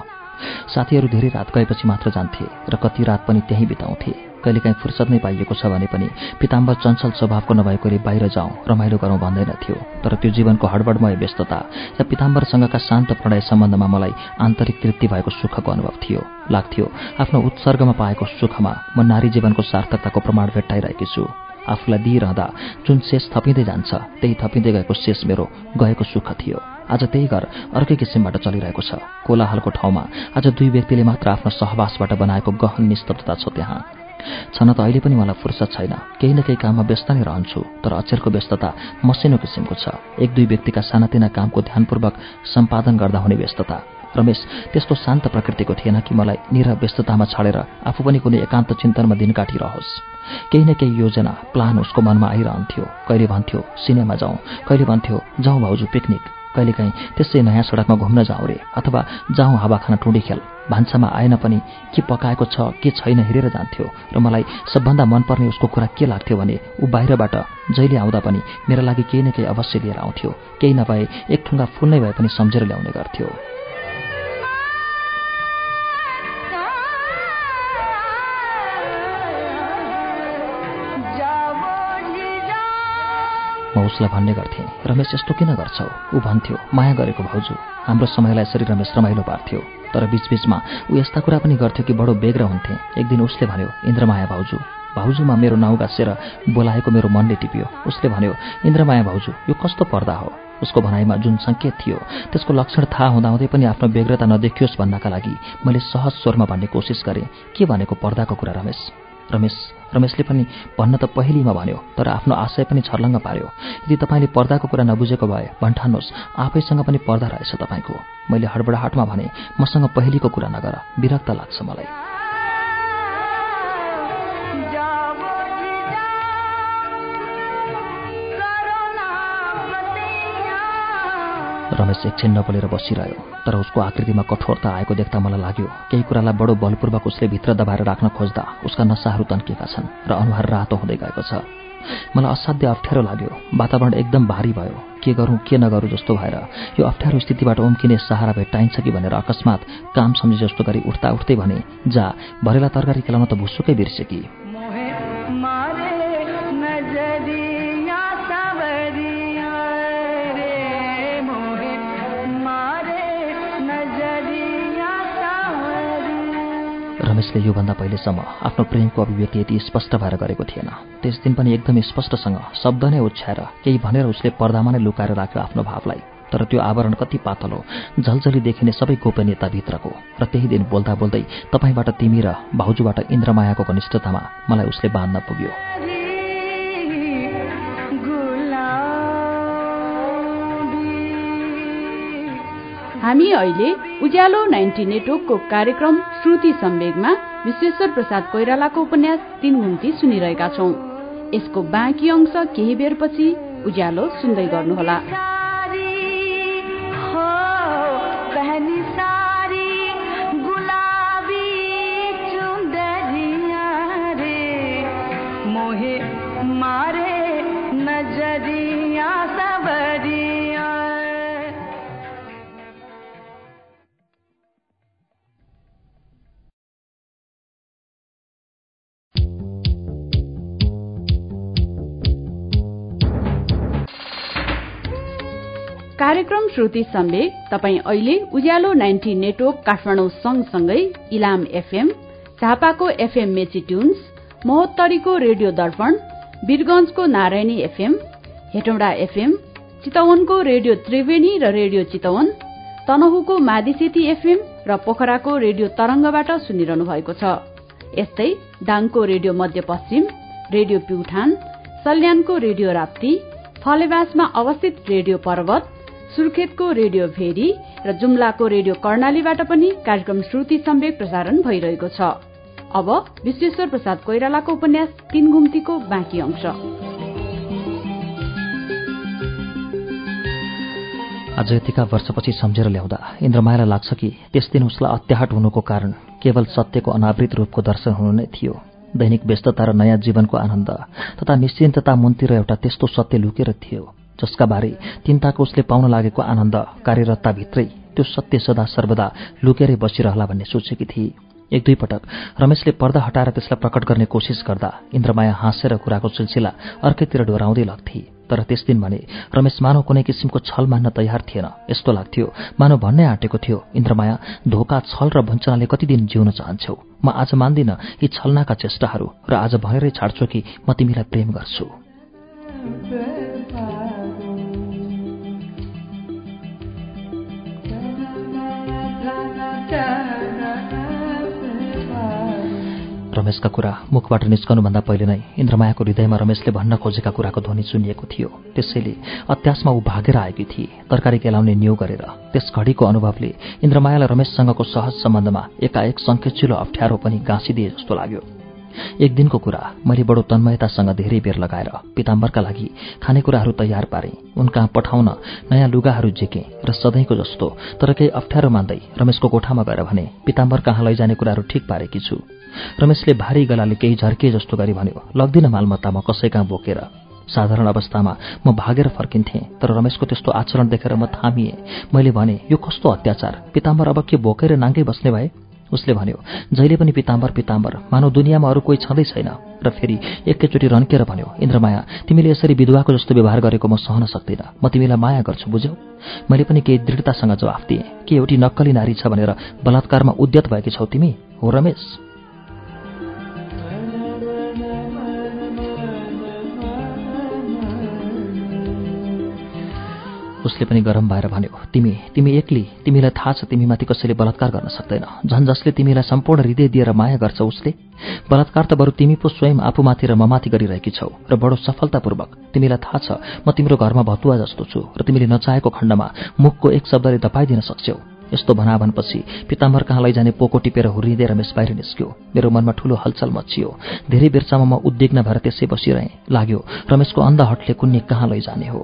B: साथीहरू धेरै रात गएपछि मात्र जान्थे र कति रात पनि त्यहीँ बिताउँथे। कहिलेकाहीँ फुर्सद नै पाइएको छ भने पनि पिताम्बर चञ्चल स्वभावको नभएकोले बाहिर जाउँ रमाइलो गरौँ भन्दैनथ्यो तर त्यो जीवनको हडबडमय व्यस्तता या पिताम्बरसँगका शान्त प्रणय सम्बन्धमा मलाई आन्तरिक तृप्ति भएको सुखको अनुभव थियो। लाग्थ्यो आफ्नो उत्सर्गमा पाएको सुखमा म नारी जीवनको सार्थकताको प्रमाण भेट्टाइरहेकी छु। आफूलाई दिइरहँदा जुन शेष थपिँदै जान्छ त्यही थपिँदै गएको शेष मेरो गएको सुख थियो। आज त्यही घर अर्कै किसिमबाट चलिरहेको छ। कोलाहालको ठाउँमा आज दुई व्यक्तिले मात्र आफ्नो सहवासबाट बनाएको गहन निस्तब्धता छ त्यहाँ। छन त अहिले पनि मलाई फुर्सद छैन। केही न केही काममा व्यस्त नै रहन्छु तर अचेरको व्यस्तता मसिनो किसिमको छ। एक दुई व्यक्तिका सानातिना कामको ध्यानपूर्वक सम्पादन गर्दा हुने व्यस्तता। रमेश त्यस्तो शान्त प्रकृतिको थिएन कि मलाई निर व्यस्ततामा छाडेर आफू पनि कुनै एकान्त चिन्तनमा दिन काटिरहोस्। केही न केही योजना प्लान उसको मनमा आइरहन्थ्यो। कहिले भन्थ्यो सिनेमा जाउँ। कहिले भन्थ्यो जाउँ भाउजू पिकनिक। कहिलेकाहीँ त्यसै नयाँ सडकमा घुम्न जाउँ रे अथवा जाउँ हावा खान टुँडी खेल। भान्सामा आएन पनि के पकाएको छ के छैन हेरेर जान्थ्यो र मलाई सबभन्दा मनपर्ने उसको कुरा के लाग्थ्यो भने ऊ बाहिरबाट जहिले आउँदा पनि मेरा लागि केही न केही अवश्य लिएर आउँथ्यो। केही नभए एक ठुङ्गा फुल नै भए पनि सम्झेर ल्याउने गर्थ्यो। म उसलाई भन्ने गर्थेँ रमेश यस्तो किन गर्छौ? ऊ भन्थ्यो माया गरेको भाउजू हाम्रो समयलाई यसरी रमेश रमाइलो पार्थ्यो। तर बिचबिचमा ऊ यस्ता कुरा पनि गर्थ्यो कि बडो बेग्र हुन्थे। एक दिन उसले भन्यो इन्द्रमाया भाउजू भाउजूमा मेरो नाउँ गाँसेर बोलाएको मेरो मनले टिप्यो। उसले भन्यो इन्द्रमाया भाउजू यो कस्तो पर्दा हो? उसको भनाइमा जुन सङ्केत थियो त्यसको लक्षण थाहा हुँदाहुँदै पनि आफ्नो बेग्रता नदेखियोस् भन्नका लागि मैले सहज स्वरमा भन्ने कोसिस गरेँ। के भनेको पर्दाको कुरा रमेश? रमेश रमेशले पनि भन्न त पहिलीमा भन्यो तर आफ्नो आशय पनि छर्लङ्ग पार्यो। यदि तपाईँले पर्दाको कुरा नबुझेको भए भन्ठान्नुहोस् आफैसँग पनि पर्दा रहेछ तपाईँको। मैले हडबडाहटमा भने मसँग पहिलीको कुरा नगर विरक्त लाग्छ मलाई। रमेश एकछिन नबोलेर बसिरह्यो तर उसको आकृतिमा कठोरता आएको देख्दा मलाई लाग्यो केही कुरालाई बडो बलपूर्वक उसले भित्र दबाएर राख्न खोज्दा उसका नसाहरू तन्किएका छन् र अनुहार रातो हुँदै गएको छ। मलाई असाध्य अप्ठ्यारो लाग्यो वातावरण एकदम भारी भयो के गरौँ के नगरौँ जस्तो भएर। यो अप्ठ्यारो स्थितिबाट उम्किने सहारा भेट्टाइन्छ कि भनेर अकस्मात काम सम्झे जस्तो गरी उठ्दा उठ्दै भने जा भरेला तरकारी खेलाउन त भुसुकै बिर्से कि। रमेशले योभन्दा पहिलेसम्म आफ्नो प्रेमको अभिव्यक्ति यति स्पष्ट भएर गरेको थिएन। त्यस दिन पनि एकदम स्पष्टसँग शब्द नै उछ्याएर केही भनेर उसले पर्दामा नै लुकाएर राख्यो आफ्नो भावलाई। तर त्यो आवरण कति पातलो झलझली देखिने सबै गोपनीयताभित्रको। र त्यही दिन बोल्दा बोल्दै तपाईँबाट तिमी र भाउजूबाट इन्द्रमायाको घनिष्ठतामा मलाई उसले बाँध्न पुग्यो।
A: हामी अहिले उज्यालो नाइन्टी नेटवर्कको कार्यक्रम श्रुति सम्वेगमा विश्वेश्वर प्रसाद कोइरालाको उपन्यास तीन घुम्ती सुनिरहेका छौं। यसको बाँकी अंश केही बेरपछि उज्यालो सुन्दै गर्नुहोला। कार्यक्रम श्रुति सम्वेक तपाईँ अहिले उज्यालो नाइन्टी नेटवर्क काठमाडौँ सँगसँगै इलाम एफएम झापाको एफएम मेची ट्युन्स महोत्तरीको रेडियो दर्पण वीरगंजको नारायणी एफएम हेटौँडा एफएम चितवनको रेडियो त्रिवेणी र रेडियो चितवन तनहुको मादिसेती एफएम र पोखराको रेडियो तरंगबाट सुनिरहनु भएको छ। यस्तै दाङको रेडियो मध्यपश्चिम रेडियो प्युठान सल्यानको रेडियो राप्ती फलेवासमा अवस्थित रेडियो पर्वत सुर्खेतको रेडियो भेरी र जुम्लाको रेडियो कर्णालीबाट पनि कार्यक्रम श्रुति सम्वेक प्रसारण भइरहेको छ। अब विश्वेश्वर प्रसाद कोइरालाको उपन्यास तीन घुम्तीको बाँकी अंश।
B: आज यतिका वर्षपछि सम्झेर ल्याउँदा इन्द्रमायालाई लाग्छ कि त्यस दिन उसलाई अत्याहट हुनुको कारण केवल सत्यको अनावृत रूपको दर्शन हुनु नै थियो। दैनिक व्यस्तता र नयाँ जीवनको आनन्द तथा निश्चिन्तता मुनतिर एउटा त्यस्तो सत्य लुकेर थियो। जसका बारे चिन्ताको उसले पाउन लागेको आनन्द कार्यरतताभित्रै त्यो सत्य सदा सर्वदा लुकेरै बसिरहला भन्ने सोचेकी थिए। एक दुई पटक रमेशले पर्दा हटाएर त्यसलाई प्रकट गर्ने कोसिस गर्दा इन्द्रमाया हाँसेर कुराको सिलसिला अर्कैतिर डोराउँदै लाग्थे। तर त्यस दिन भने रमेश मानव कुनै किसिमको छल मान्न तयार थिएन। यस्तो लाग्थ्यो मानव भन्नै आँटेको थियो इन्द्रमाया धोका छल र वञ्चनाले कति दिन जिउन चाहन्छौ? म आज मान्दिन यी छलनाका चेष्टाहरू र आज भनेरै छाड्छु कि म तिमीलाई प्रेम गर्छु। रमेशका कुरा मुखबाट निस्कनुभन्दा पहिले नै इन्द्रमायाको हृदयमा रमेशले भन्न खोजेका कुराको ध्वनि सुनिएको थियो। त्यसैले अत्यासमा ऊ भागेर आएकी थिए। तरकारी केलाउने न्यू गरेर त्यस घडीको अनुभवले इन्द्रमायालाई रमेशसँगको सहज सम्बन्धमा एकाएक सङ्केचिलो अप्ठ्यारो पनि गाँसिदिए जस्तो लाग्यो। एक दिनको कुरा मैले बडो तन्मयतासँग धेरै बेर लगाएर पिताम्बरका लागि खानेकुराहरू तयार पारे। उनकहाँ पठाउन नयाँ लुगाहरू झिकेँ र सधैँको जस्तो तर केही अप्ठ्यारो मान्दै रमेशको कोठामा गएर भने पिताम्बर कहाँ लैजाने कुराहरू ठिक पारेकी छु? रमेशले भारी गलाले केही झर्किए जस्तो गरी भन्यो लग्दिन मालमत्ता म कसै कहाँ बोकेर? साधारण अवस्थामा म भागेर फर्किन्थेँ तर रमेशको त्यस्तो आचरण देखेर म थामिएँ। मैले भने यो कस्तो अत्याचार? पिताम्बर अब के बोकेर नाङ्गै बस्ने भए? उसले भन्यो जहिले पनि पिताम्बर पिताम्बर मानव दुनियाँमा अरू कोही छँदै छैन। र फेरि एकैचोटि रन्केर भन्यो इन्द्रमाया तिमीले यसरी विधवाको जस्तो व्यवहार गरेको म सहन सक्दिनँ। म तिमीलाई माया गर्छु बुझ्यौ? मैले पनि केही दृढतासँग जवाफ दिएँ। के एउटी नक्कली नारी छ भनेर बलात्कारमा उद्यत भएकी छौ तिमी? हो रमेश? उसले पनि गरम भएर भन्यो तिमी तिमी एक्ली तिमीलाई थाहा छ तिमीमाथि कसैले बलात्कार गर्न सक्दैन। झन् जसले तिमीलाई सम्पूर्ण हृदय दिएर माया गर्छ उसले बलात्कार त बरु तिमी पो स्वयं आफूमाथि र ममाथि गरिरहेकी छौ र बडो सफलतापूर्वक। तिमीलाई थाहा छ म तिम्रो घरमा भतुवा जस्तो छु र तिमीले नचाहेको खण्डमा मुखको एक शब्दले दपाइदिन सक्छौ। यस्तो भनाभनपछि पिताम्बर कहाँ लैजाने पोको टिपेर हुर्रिँदै रमेश बाहिर निस्क्यो। मेरो मनमा ठूलो हलचल मचियो। धेरै बेरसम्म म उद्विग्न भएर त्यसै बसिरहेँ। लाग्यो रमेशको अन्ध हटले कुन्नी कहाँ लैजाने हो?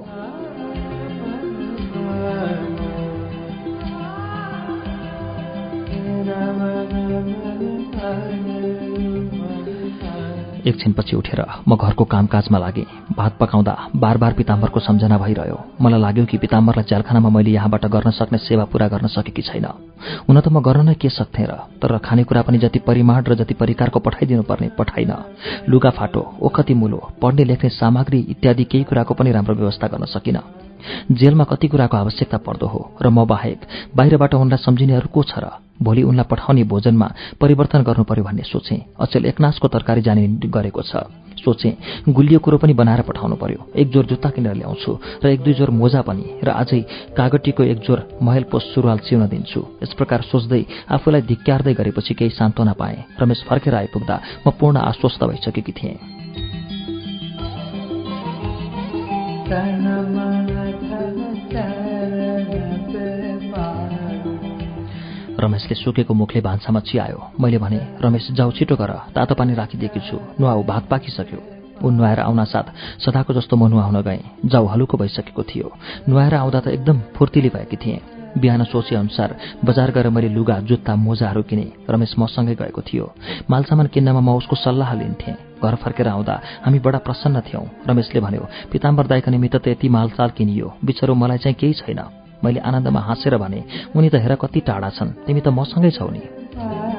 B: एकछिनपछि उठेर म घरको कामकाजमा लागेँ। भात पकाउँदा बार बार पिताम्बरको सम्झना भइरह्यो। मलाई लाग्यो कि पिताम्बरलाई च्यालखानामा मैले यहाँबाट गर्न सक्ने सेवा पूरा गर्न सकेकी छैन। हुन त म गर्न नै के सक्थेँ र तर खानेकुरा पनि जति परिमाण र जति परिकारको पठाइदिनु पर्ने पठाइन। लुगा फाटो ओखती मुलो पढ्ने लेख्ने सामग्री इत्यादि केही कुराको पनि राम्रो व्यवस्था गर्न सकिनँ। जेलमा कति कुराको आवश्यकता पर्दो हो र म बाहेक बाहिरबाट उनलाई सम्झिनेहरू को छ र? भोलि उनलाई पठाउने भोजनमा परिवर्तन गर्नु पर्यो भन्ने सोचे। अचेल एकनासको तरकारी जाने गरेको छ। सोचे गुलियो कुरो पनि बनाएर पठाउनु पर्यो। एक जोर जुत्ता किनेर ल्याउँछु र एक दुई जोर मोजा पनि र आजै कागटीको एक जोर महल पोस्ट सुरुवाल चिउन दिन्छु। यस प्रकार सोच्दै आफूलाई धिक्क्यार्दै गरेपछि केही सान्त्वना पाएँ। रमेश फर्केर आइपुग्दा म पूर्ण आश्वस्त भइसकेकी थिएँ। रमेशले सुकेको मुखले भान्सामा चियायो। मैले भने रमेश जाऊ छिटो गर। तातो पानी राखिदिएकी छु। नुहाउ भात पाकिसक्यो। ऊ नुहाएर आउन साथ सदाको जस्तो म नुहाउन गएँ। जाउ हलुको भइसकेको थियो। नुहाएर आउँदा त एकदम फुर्तिली भएकी थिएँ। बिहान सोचे अनुसार बजार गएर मैले लुगा जुत्ता मोजाहरू किने। रमेश मसँगै गएको थियो। मालसामान किन्नमा म उसको सल्लाह लिन्थेँ। घर फर्केर आउँदा हामी बडा प्रसन्न थियौँ। रमेशले भन्यो पिताम्बर दाईका निमित्त त यति मालसाल किनियो। बिचरो मलाई चाहिँ केही छैन। मैले आनन्दमा हाँसेर भने उनी त हेर कति टाढा छन्। तिमी त मसँगै छौ नि।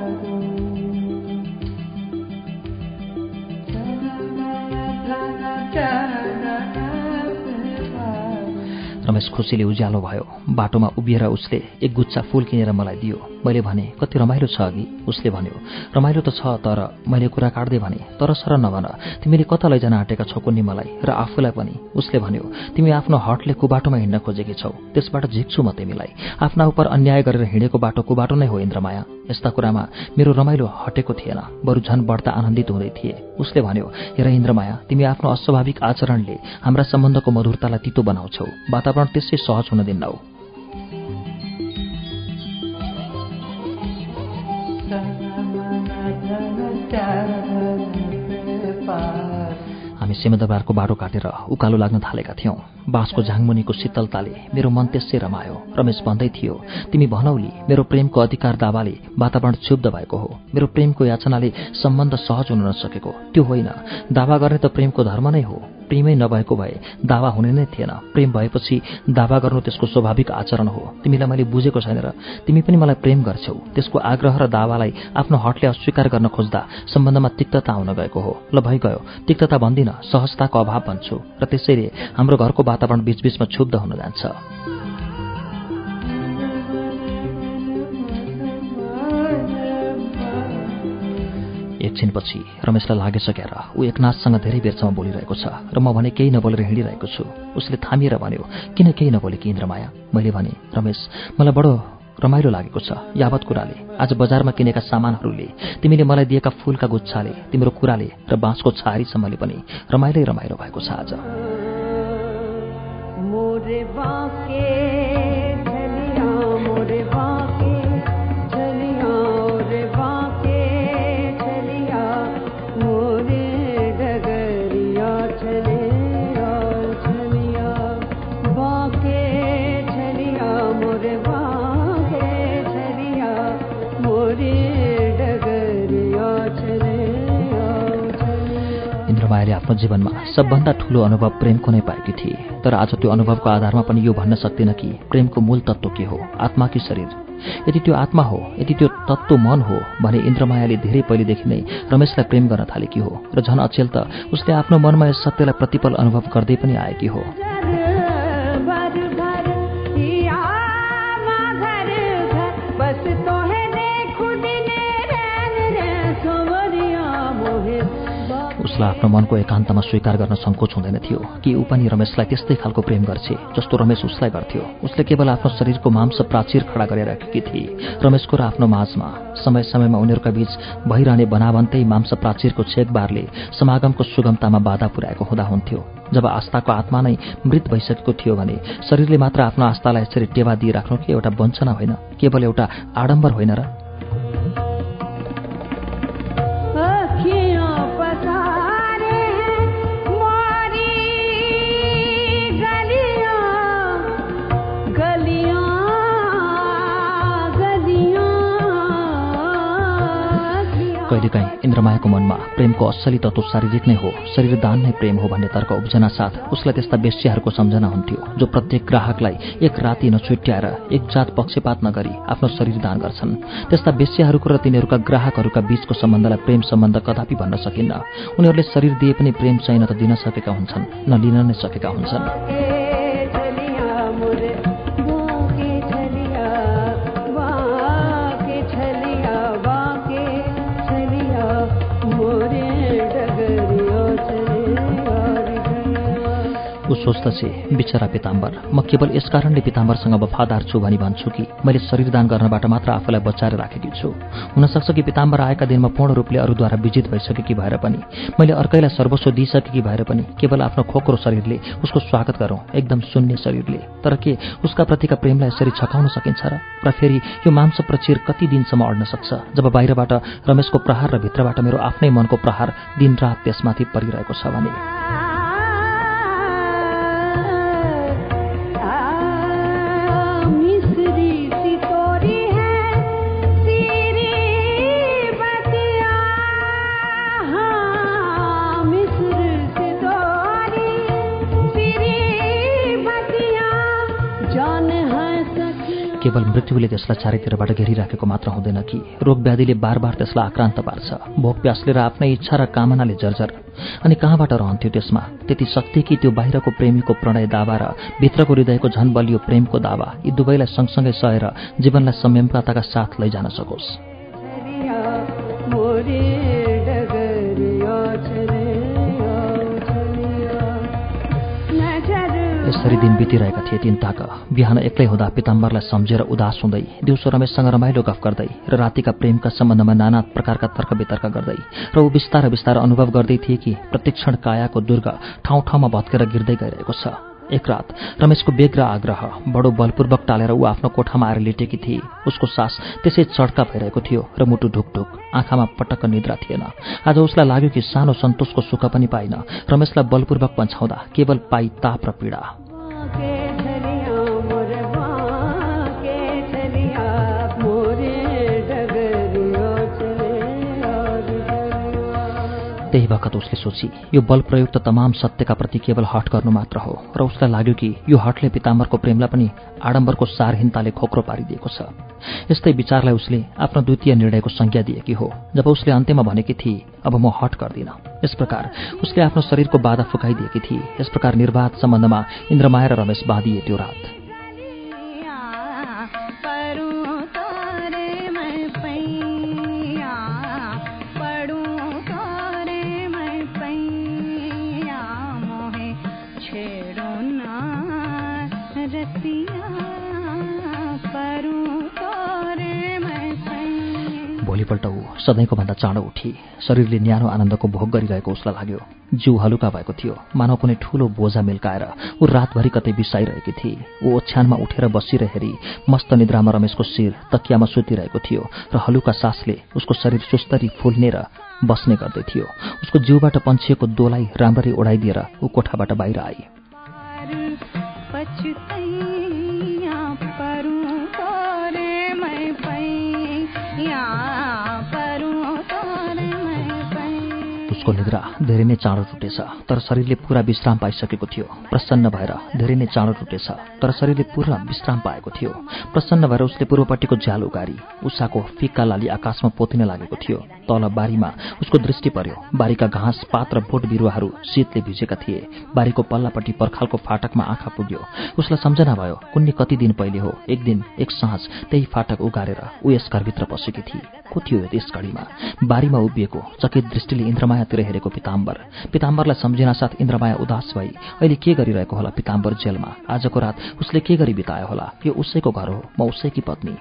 B: रमेश खुसीले उज्यालो भयो। बाटोमा उभिएर उसले एक गुच्छा फूल किनेर मलाई दियो। मैले भने कति रमाइलो छ अघि। उसले भन्यो रमाइलो त छ तर मैले कुरा काट्दै भने तर सर नभन तिमीले कता लैजान आँटेका छौ कुन्नी मलाई र आफूलाई पनि? उसले भन्यो तिमी आफ्नो हटले कुबाटोमा हिँड्न खोजेकी छौ त्यसबाट झिक्छु म तिमीलाई। आफ्ना उप अन्याय गरेर हिँडेको बाटो कुबाटो नै हो इन्द्रमाया। यस्ता कुरामा मेरो रमाइलो हटेको थिएन। बरु झन् बढ्दा आनन्दित हुँदै थिए। उसले भन्यो हेर इन्द्रमाया तिमी आफ्नो अस्वाभाविक आचरणले हाम्रा सम्बन्धको मधुरतालाई तितो बनाउँछौ। वातावरण त्यसै सहज हुन दिन्नौ। सिमदबारको बाटो काटेर उकालो लाग्न थालेका थियौँ। बाँसको झाङमुनिको शीतलताले मेरो मन त्यसै रमायो। रमेश भन्दै थियो तिमी भनौली मेरो प्रेमको अधिकार दावाले वातावरण क्षुब्ध भएको हो। मेरो प्रेमको याचनाले सम्बन्ध सहज हुन नसकेको। त्यो होइन दावा गर्ने त प्रेमको धर्म नै हो। प्रेमै नभएको भए दावा हुने नै थिएन। प्रेम भएपछि दावा गर्नु त्यसको स्वाभाविक आचरण हो। तिमीलाई मैले बुझेको छैन र तिमी पनि मलाई प्रेम गर्छौ। त्यसको आग्रह र दावालाई आफ्नो हटले अस्वीकार गर्न खोज्दा सम्बन्धमा तिक्तता आउन गएको हो। ल भइगयो तिक्तता भन्दिन सहजताको अभाव भन्छु र त्यसैले हाम्रो घरको वातावरण बीचबीचमा क्षुब्ध हुन जान्छ। एकछिनपछि रमेशलाई लागेछ क्यार ऊ एकनाथसँग धेरै बेरसम्म बोलिरहेको छ र म भने केही नबोलेर हिँडिरहेको छु। उसले थामिएर भन्यो किन केही नबोले कि इन्द्रमाया? मैले भने रमेश मलाई बडो रमाइलो लागेको छ यावत कुराले। आज बजारमा किनेका सामानहरूले तिमीले मलाई दिएका फूलका गुच्छाले तिम्रो कुराले र बाँसको छारीसम्मले पनि रमाइलै रमाइलो भएको छ आज। मायाले आफ्नो जीवनमा सबभन्दा ठूलो अनुभव प्रेमको नै पाएकी थिए। तर आज त्यो अनुभवको आधारमा पनि यो भन्न सक्दिन कि प्रेमको मूल तत्त्व के हो? आत्मा कि शरीर? यदि त्यो आत्मा हो यदि त्यो तत्त्व मन हो भने इन्द्रमायाले धेरै पहिलेदेखि नै रमेशलाई प्रेम गर्न थालेकी हो र झन अचेल त उसले आफ्नो मनमा यस सत्यलाई प्रतिपल अनुभव गर्दै पनि आएकी हो। उसलाई आफ्नो मनको एकान्तमा स्वीकार गर्न सङ्कोच हुँदैन थियो। कि ऊ पनि रमेशलाई त्यस्तै खालको प्रेम गर्छे जस्तो रमेश उसलाई गर्थ्यो। उसले केवल आफ्नो शरीरको मांस प्राचीर खडा गरेर राखेकी थिए। रमेशको र आफ्नो माझमा समय समयमा उनीहरूका बीच भइरहने बनावन्तै मांस प्राचीरको छेकबारले समागमको सुगमतामा बाधा पुर्याएको हुँदा हुन्थ्यो। जब आस्थाको आत्मा नै मृत भइसकेको थियो भने शरीरले मात्र आफ्नो आस्थालाई यसरी टेवा दिइराख्नु कि एउटा वञ्चना होइन? केवल एउटा आडम्बर होइन र कहिलेकाहीँ इन्द्रमायाको मनमा प्रेमको असली तत्व शारीरिक नै हो शरीर दान नै प्रेम हो भन्ने तर्क उब्जना साथ उसलाई त्यस्ता बेस्यहरूको सम्झना हुन्थ्यो जो प्रत्येक ग्राहकलाई एक राति नछुट्याएर एक जात पक्षपात नगरी आफ्नो शरीर दान गर्छन्। त्यस्ता बेस्यहरूको र तिनीहरूका ग्राहकहरूका बीचको सम्बन्धलाई प्रेम सम्बन्ध कदापि भन्न सकिन्न। उनीहरूले शरीर दिए पनि प्रेम चाहिँ न त दिन सकेका हुन्छन् न लिन नै सकेका हुन्छन्। सोच्दछे बिचरा पिताम्बर। म केवल यसकारणले पिताम्बरसँग वफादार छु भनी भन्छु कि मैले शरीरदान गर्नबाट मात्र आफूलाई बचाएर राखेकी छु हुनसक्छ कि पिताम्बर आएका दिनमा पूर्ण रूपले अरूद्वारा विजित भइसकेकी भएर पनि। मैले अर्कैलाई सर्वस्व दिइसकेकी भएर पनि केवल आफ्नो खोक्रो शरीरले उसको स्वागत गरौँ एकदम शून्य शरीरले। तर के उसका प्रतिका प्रेमलाई यसरी छकाउन सकिन्छ र? र फेरि यो मांस प्रचिर कति दिनसम्म अड्न सक्छ? जब बाहिरबाट रमेशको प्रहार र भित्रबाट मेरो आफ्नै मनको प्रहार दिनरात त्यसमाथि परिरहेको छ भने। केवल मृत्युले त्यसलाई चारैतिरबाट घेरिराखेको मात्र हुँदैन कि रोग व्याधिले बार बार त्यसलाई आक्रान्त पार्छ। भोक प्यासले र आफ्नै इच्छा र कामनाले जर्जर। अनि कहाँबाट रहन्थ्यो त्यसमा? त्यति शक्ति कि त्यो बाहिरको प्रेमीको प्रणय दावा र भित्रको हृदयको झन बलियो प्रेमको दावा यी दुवैलाई सँगसँगै सहेर जीवनलाई संयमताका साथ लैजान सकोस्। यसरी दिन बितिरहेका थिए तिन ताक। बिहान एक्लै हुँदा पिताम्बरलाई सम्झेर उदास हुँदै दिउँसो रमेशसँग रमाइलो गफ गर्दै र रातिका प्रेमका सम्बन्धमा नाना प्रकारका तर्क वितर्क गर्दै र ऊ बिस्तार बिस्तार अनुभव गर्दै थिए कि प्रतिक्षण कायाको दुर्ग ठाउँ ठाउँमा भत्केर गिर्दै गइरहेको छ। एक रात रमेशको बेग र आग्रह बडो बलपूर्वक टालेर ऊ आफ्नो कोठामा आएर लेटेकी थिए। उसको सास त्यसै चड्का भइरहेको थियो र मुटु ढुकढुक आँखामा पटक्क निद्रा थिएन। आज उसलाई लाग्यो कि सानो सन्तोषको सुख पनि पाइन। रमेशलाई बलपूर्वक पन्छाउँदा केवल पाई ताप र पीडा। que त्यही बखत उसले सोची। यो बल प्रयुक्त तमाम सत्यका प्रति केवल हट गर्नु मात्र हो र उसलाई लाग्यो कि यो हटले पिताम्बरको प्रेमलाई पनि आडम्बरको सारहीनताले खोक्रो पारिदिएको छ। यस्तै विचारलाई उसले आफ्नो द्वितीय निर्णयको संज्ञा दिएकी हो। जब उसले अन्त्यमा भनेकी थिए अब म हट गर्दिन। यस प्रकार उसले आफ्नो शरीरको बाधा फुकाइदिएकी थिए यस प्रकार निर्वाध सम्बन्धमा इन्द्रमाया र रमेश बाँधिए त्यो रात। भोलिपल्ट ऊ सधैँको भन्दा चाँडो उठी। शरीरले न्यानो आनन्दको भोग गरिरहेको उसलाई लाग्यो। जिउ हलुका भएको थियो। मानव कुनै ठूलो बोझा मिल्काएर ऊ रातभरि कतै बिसाइरहेकी थिए ऊ ओछ्यानमा उठेर बसिरहेरी मस्त निद्रामा रमेशको शिर तकियामा सुतिरहेको थियो र हलुका सासले उसको शरीर सुस्तरी फुल्ने र बस्ने गर्दै थियो। उसको जिउबाट पन्छिएको दोलाई राम्ररी ओढाइदिएर ऊ कोठाबाट बाहिर आई। उसको निद्रा धेरै नै चाँडो टुटेछ तर शरीरले पुरा विश्राम पाइसकेको थियो। प्रसन्न भएर धेरै नै चाँडो टुटेछ तर शरीरले पुरा विश्राम पाएको थियो। प्रसन्न भएर उसले पूर्वपट्टिको झ्याल उगारी उषाको फिक्का लाली आकाशमा पोतिन लागेको थियो। तल बारीमा उसको दृष्टि पर्यो। बारीका घाँस पात र बोट बिरुवाहरू शीतले भिजेका थिए। बारीको पल्लापट्टि पर्खालको फाटकमा आँखा पुग्यो। उसलाई सम्झना भयो कुन्नी कति दिन पहिले हो? एक दिन एक साँझ त्यही फाटक उगारेर ऊ यस घरभित्र पसेकी थिए को थियो त्यस घडीमा। बारीमा उभिएको चकित दृष्टिले इन्द्रमाया तिर हेरेको पिताम्बर। पिताम्बरलाई सम्झिना साथ इन्द्रमाया उदास भई अहिले के गरिरहेको होला पिताम्बर जेलमा? आजको रात उसले के गरी बितायो होला? यो उसैको घर हो म उसैकी पत्नी।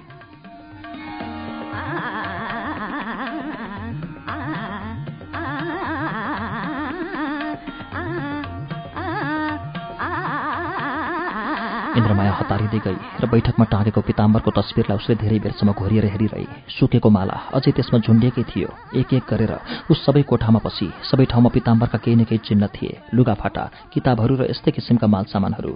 B: इन्द्रमाया हतारिँदै गई र बैठकमा टाँगेको पिताम्बरको तस्विरलाई उसले धेरै बेरसम्म घोरिएर हेरिरहे। सुकेको माला अझै त्यसमा झुन्डिएकै थियो। एक एक गरेर उस सबै कोठामा पसी। सबै ठाउँमा पिताम्बरका केही न केही चिन्ह थिए। लुगाफाटा किताबहरू र यस्तै किसिमका माल सामानहरू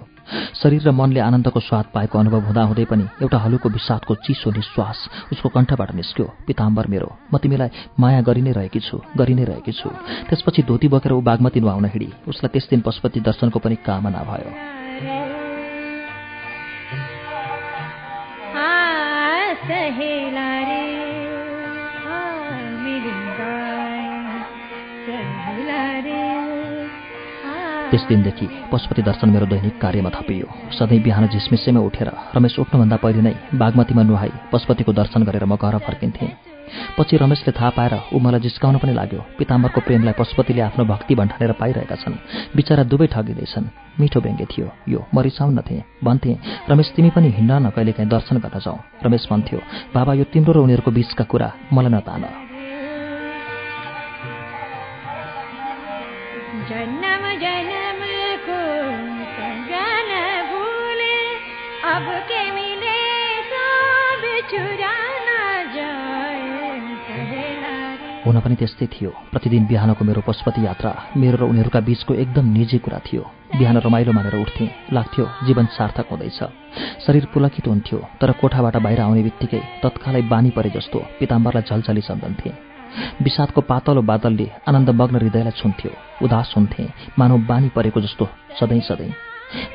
B: शरीर र मनले आनन्दको स्वाद पाएको अनुभव हुँदाहुँदै पनि एउटा हलुको विषादको चिसो निश्वास उसको कण्ठबाट निस्क्यो। पिताम्बर मेरो म तिमीलाई माया गरि नै रहेकी छु गरि नै रहेकी छु। त्यसपछि धोती बोकेर ऊ बागमती नुहाउन हिँडी। उसलाई त्यस दिन पशुपति दर्शनको पनि कामना भयो। त्यस दिनदेखि पशुपति दर्शन मेरो दैनिक कार्यमा थपियो। सधैँ बिहान झिसमिसेमै उठेर रमेश उठ्नुभन्दा पहिले नै बागमतीमा नुहाई पशुपतिको दर्शन गरेर म घर फर्किन्थेँ। पछि रमेशले थाहा पाएर ऊ मलाई जिस्काउन पनि लाग्यो। पिताम्बरको प्रेमलाई पशुपतिले आफ्नो भक्ति भन्ठानेर पाइरहेका छन्। बिचरा दुवै ठगिँदैछन्। मिठो व्यङ्ग्य थियो। यो म थिएँ भन्थेँ रमेश तिमी पनि हिँड्न न कहिले काहीँ दर्शन गर्न जाउँ। रमेश भन्थ्यो बाबा यो तिम्रो र उनीहरूको बिचका कुरा मलाई नतान। हुन पनि त्यस्तै थियो। प्रतिदिन बिहानको मेरो पशुपति यात्रा मेरो र उनीहरूका बीचको एकदम निजी कुरा थियो। बिहान रमाइलो मानेर उठ्थेँ। लाग्थ्यो जीवन सार्थक हुँदैछ। शरीर पुलकित हुन्थ्यो तर कोठाबाट बाहिर आउने बित्तिकै तत्कालै बानी परे जस्तो पिताम्बरलाई झलझली सम्झन्थे विषादको पातलो बादलले आनन्दमग्न हृदयलाई छुन्थ्यो। उदास हुन्थे। मानव बानी परेको जस्तो सधैँ सधैँ।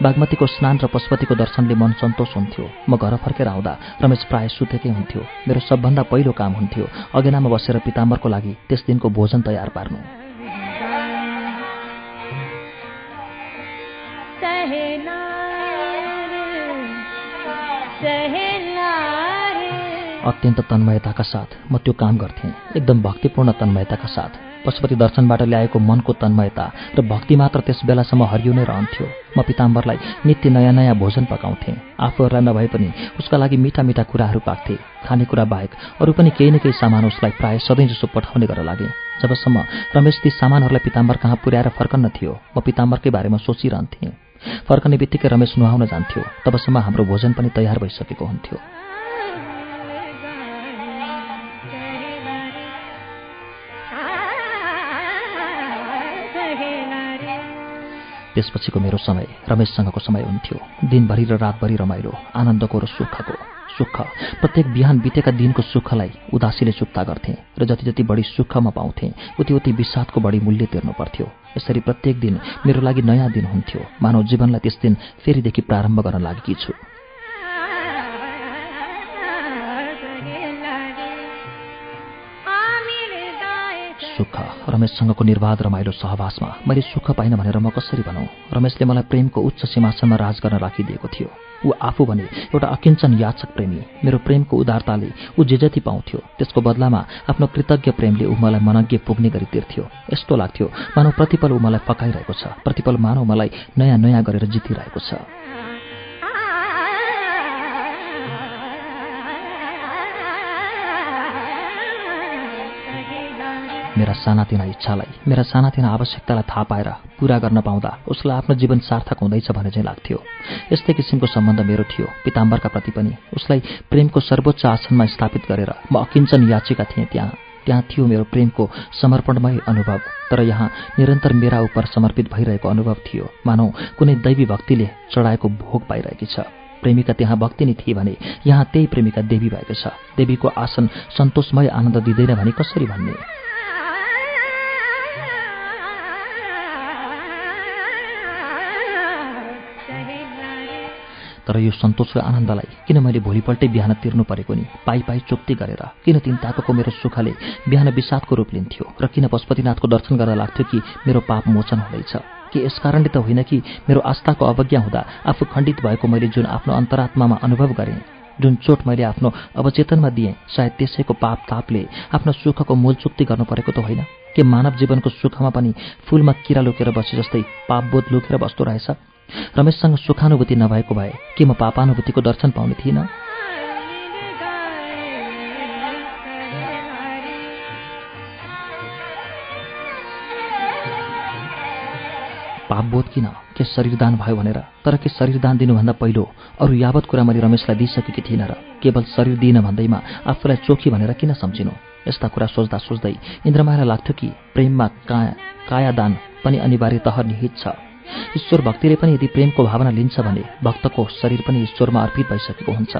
B: बागमतीको स्नान र पशुपतिको दर्शनले मन सन्तोष हुन्थ्यो। म घर फर्केर आउँदा रमेश प्राय सुतेकै हुन्थ्यो। मेरो सबभन्दा पहिलो काम हुन्थ्यो। अगेनामा बसेर पिताम्बरको लागि त्यस दिनको भोजन तयार पार्नु। अत्यन्त तन्मयताका साथ म त्यो काम गर्थेँ। एकदम भक्तिपूर्ण तन्मयताका साथ। पशुपति दर्शनबाट ल्याएको मनको तन्मयता र भक्ति मात्र त्यस बेलासम्म हरियो नै रहन्थ्यो। म पिताम्बरलाई नित्य नयाँ नयाँ भोजन पकाउँथेँ। आफूहरूलाई नभए पनि उसका लागि मिठा मिठा कुराहरू पाक्थेँ। खानेकुरा बाहेक अरू पनि केही न केही सामान उसलाई प्राय सधैँ जसो पठाउने गरेर लागे। जबसम्म रमेश ती सामानहरूलाई पिताम्बर कहाँ पुर्याएर फर्कन्न थियो म पिताम्बरकै बारेमा सोचिरहन्थेँ। फर्कने बित्तिकै रमेश नुहाउन जान्थ्यो। तबसम्म हाम्रो भोजन पनि तयार भइसकेको हुन्थ्यो। त्यसपछिको मेरो समय रमेशसँगको समय हुन्थ्यो। दिनभरि र रातभरि रमाइलो आनन्दको र सुखको। सुख। प्रत्येक बिहान बितेका दिनको सुखलाई उदासीले चुक्ता गर्थे र जति जति बढी सुखमा पाउँथे उति उति विषादको बढी मूल्य तिर्नु पर्थ्यो। यसरी प्रत्येक दिन मेरो लागि नयाँ दिन हुन्थ्यो। मानव जीवनलाई त्यस दिन फेरिदेखि प्रारम्भ गर्न लागेकी छु। रमेशसँगको निर्वाध रमाइलो सहवासमा मैले सुख पाइनँ भनेर म कसरी भनौँ? रमेशले मलाई प्रेमको उच्च सिंहासनमा राज गर्न राखिदिएको थियो। ऊ आफू भने एउटा अकिञ्चन याचक प्रेमी। मेरो प्रेमको उदारताले ऊ जे जति पाउँथ्यो त्यसको बदलामा आफ्नो कृतज्ञ प्रेमले ऊ मलाई मनज्ञ पुग्ने गरी तिर्थ्यो यस्तो लाग्थ्यो मानव प्रतिपल ऊ मलाई पकाइरहेको छ। प्रतिपल मानव मलाई नयाँ नयाँ गरेर जितिरहेको छ। मेरा सानातिना इच्छालाई मेरा सानातिना आवश्यकतालाई थाहा पाएर पूरा गर्न पाउँदा उसलाई आफ्नो जीवन सार्थक हुँदैछ भने चाहिँ लाग्थ्यो। यस्तै किसिमको सम्बन्ध मेरो थियो। पिताम्बरका प्रति पनि उसलाई प्रेमको सर्वोच्च आसनमा स्थापित गरेर म अकिञ्चन याचिका थिएँ त्यहाँ। त्यहाँ थियो मेरो प्रेमको समर्पणमय अनुभव तर यहाँ निरन्तर मेरा उप समर्पित भइरहेको अनुभव थियो। मानौ कुनै दैवी भक्तिले चढाएको भोग पाइरहेकी छ। प्रेमिका त्यहाँ भक्ति नै थिए भने यहाँ त्यही प्रेमिका देवी भएको छ। देवीको आसन सन्तोषमय आनन्द दिँदैन भने कसरी भन्ने? तर यो सन्तोष र आनन्दलाई किन मैले भोलिपल्टै बिहान तिर्नु परेको नि? पाइ पाइ चुक्ति गरेर किन तिनताको मेरो सुखले बिहान विषादको रूप लिन्थ्यो? र किन पशुपतिनाथको दर्शन गर्न लाग्थ्यो कि मेरो पाप मोचन हुँदैछ? कि यस कारणले त होइन कि मेरो आस्थाको अवज्ञा हुँदा आफू खण्डित भएको मैले जुन आफ्नो अन्तरात्मामा अनुभव गरेँ जुन चोट मैले आफ्नो अवचेतनमा दिएँ सायद त्यसैको पाप तापले आफ्नो सुखको मूल चुक्ति गर्नु परेको त होइन? के मानव जीवनको सुखमा पनि फुलमा किरा लुकेर बसे जस्तै पापबोध लुकेर बस्दो रहेछ? रमेशसँग सुखानुभूति नभएको भए के म पापानुभूतिको दर्शन पाउने थिइनँ? पापबोध किन? के शरीरदान भयो भनेर? तर के शरीरदान दिनुभन्दा पहिलो अरू यावत कुरा मैले रमेशलाई दिइसकेकी थिइनँ र केवल शरीर दिइन भन्दैमा आफूलाई चोखी भनेर किन सम्झिनु? यस्ता कुरा सोच्दा सोच्दै इन्द्रमायालाई लाग्थ्यो कि प्रेममा काया कायादान पनि अनिवार्य तह निहित छ। ईश्वर भक्तिले पनि यदि प्रेमको भावना लिन्छ भने भक्तको शरीर पनि ईश्वरमा अर्पित भइसकेको हुन्छ।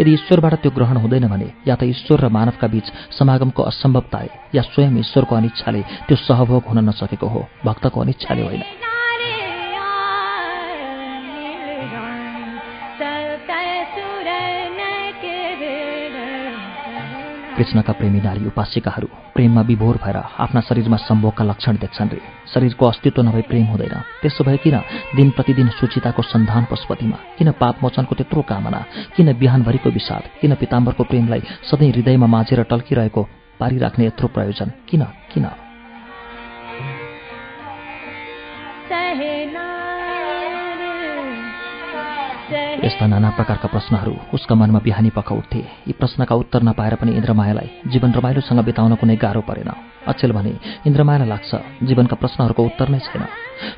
B: यदि ईश्वरबाट त्यो ग्रहण हुँदैन भने या त ईश्वर र मानवका बीच समागमको असम्भवताले या स्वयं ईश्वरको अनिच्छाले त्यो सहभोग हुन नसकेको हो भक्तको अनिच्छाले होइन। कृष्णका प्रेमी नारी उपासिकाहरू प्रेममा विभोर भएर आफ्ना शरीरमा सम्भोगका लक्षण देख्छन् रे। शरीरको अस्तित्व नभई प्रेम हुँदैन। त्यसो भए किन दिन प्रतिदिन सुचिताको सन्धान पशुपतिमा? किन पापमोचनको त्यत्रो कामना? किन बिहानभरिको विषाद? किन पिताम्बरको प्रेमलाई सधैँ हृदयमा माझेर टल्किरहेको पारिराख्ने यत्रो प्रयोजन? किन? किन? यस्ता नाना प्रकारका प्रश्नहरू उसका मनमा बिहानी पख उठ्थे। यी प्रश्नका उत्तर नपाएर पनि इन्द्रमायालाई जीवन रमाइलोसँग बिताउन कुनै गाह्रो परेन। अचेल भने इन्द्रमायालाई लाग्छ जीवनका प्रश्नहरूको उत्तर नै छैन।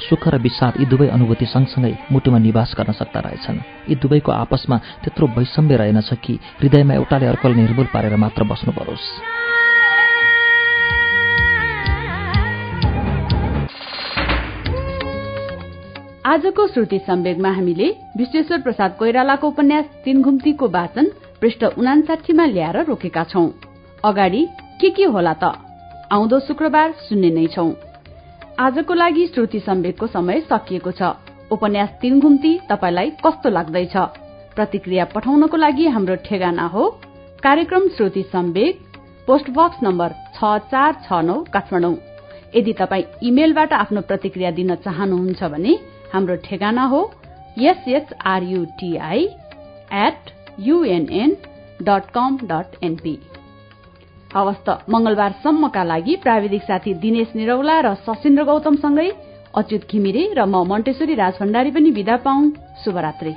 B: सुख र विषाद यी दुवै अनुभूति सँगसँगै मुटुमा निवास गर्न सक्दा रहेछन्। यी दुवैको आपसमा त्यत्रो वैषम्य रहेनछ कि हृदयमा एउटाले अर्कोलाई निर्मूल पारेर मात्र बस्नु परोस्।
A: आजको श्रुति सम्वेगमा हामीले विश्वेश्वर प्रसाद कोइरालाको उपन्यास तीन घुम्तीको वाचन पृष्ठ उनासाठीमा ल्याएर रोकेका छौं। अगाडि के के होला त? आउँदो शुक्रबार सुन्ने नै छौं। आजको लागि श्रुति सम्वेकको समय सकिएको छ। उपन्यास तीन घुम्ती तपाईलाई कस्तो लाग्दैछ? प्रतिक्रिया पठाउनको लागि हाम्रो ठेगाना हो कार्यक्रम श्रुति सम्वेक पोस्ट बक्स नम्बर छ चार छ नौ काठमाडौँ। यदि तपाईँ इमेलबाट आफ्नो प्रतिक्रिया दिन चाहनुहुन्छ भने हाम्रो ठेगाना हो S H R U T I at UNN dot com dot NP हवस् त मंगलबारसम्मका लागि प्राविधिक साथी दिनेश निरौला र सशिन्द्र गौतमसँगै अच्युत घिमिरे र म मण्टेश्वरी राजभण्डारी पनि विदा पाउँ शुभरात्री।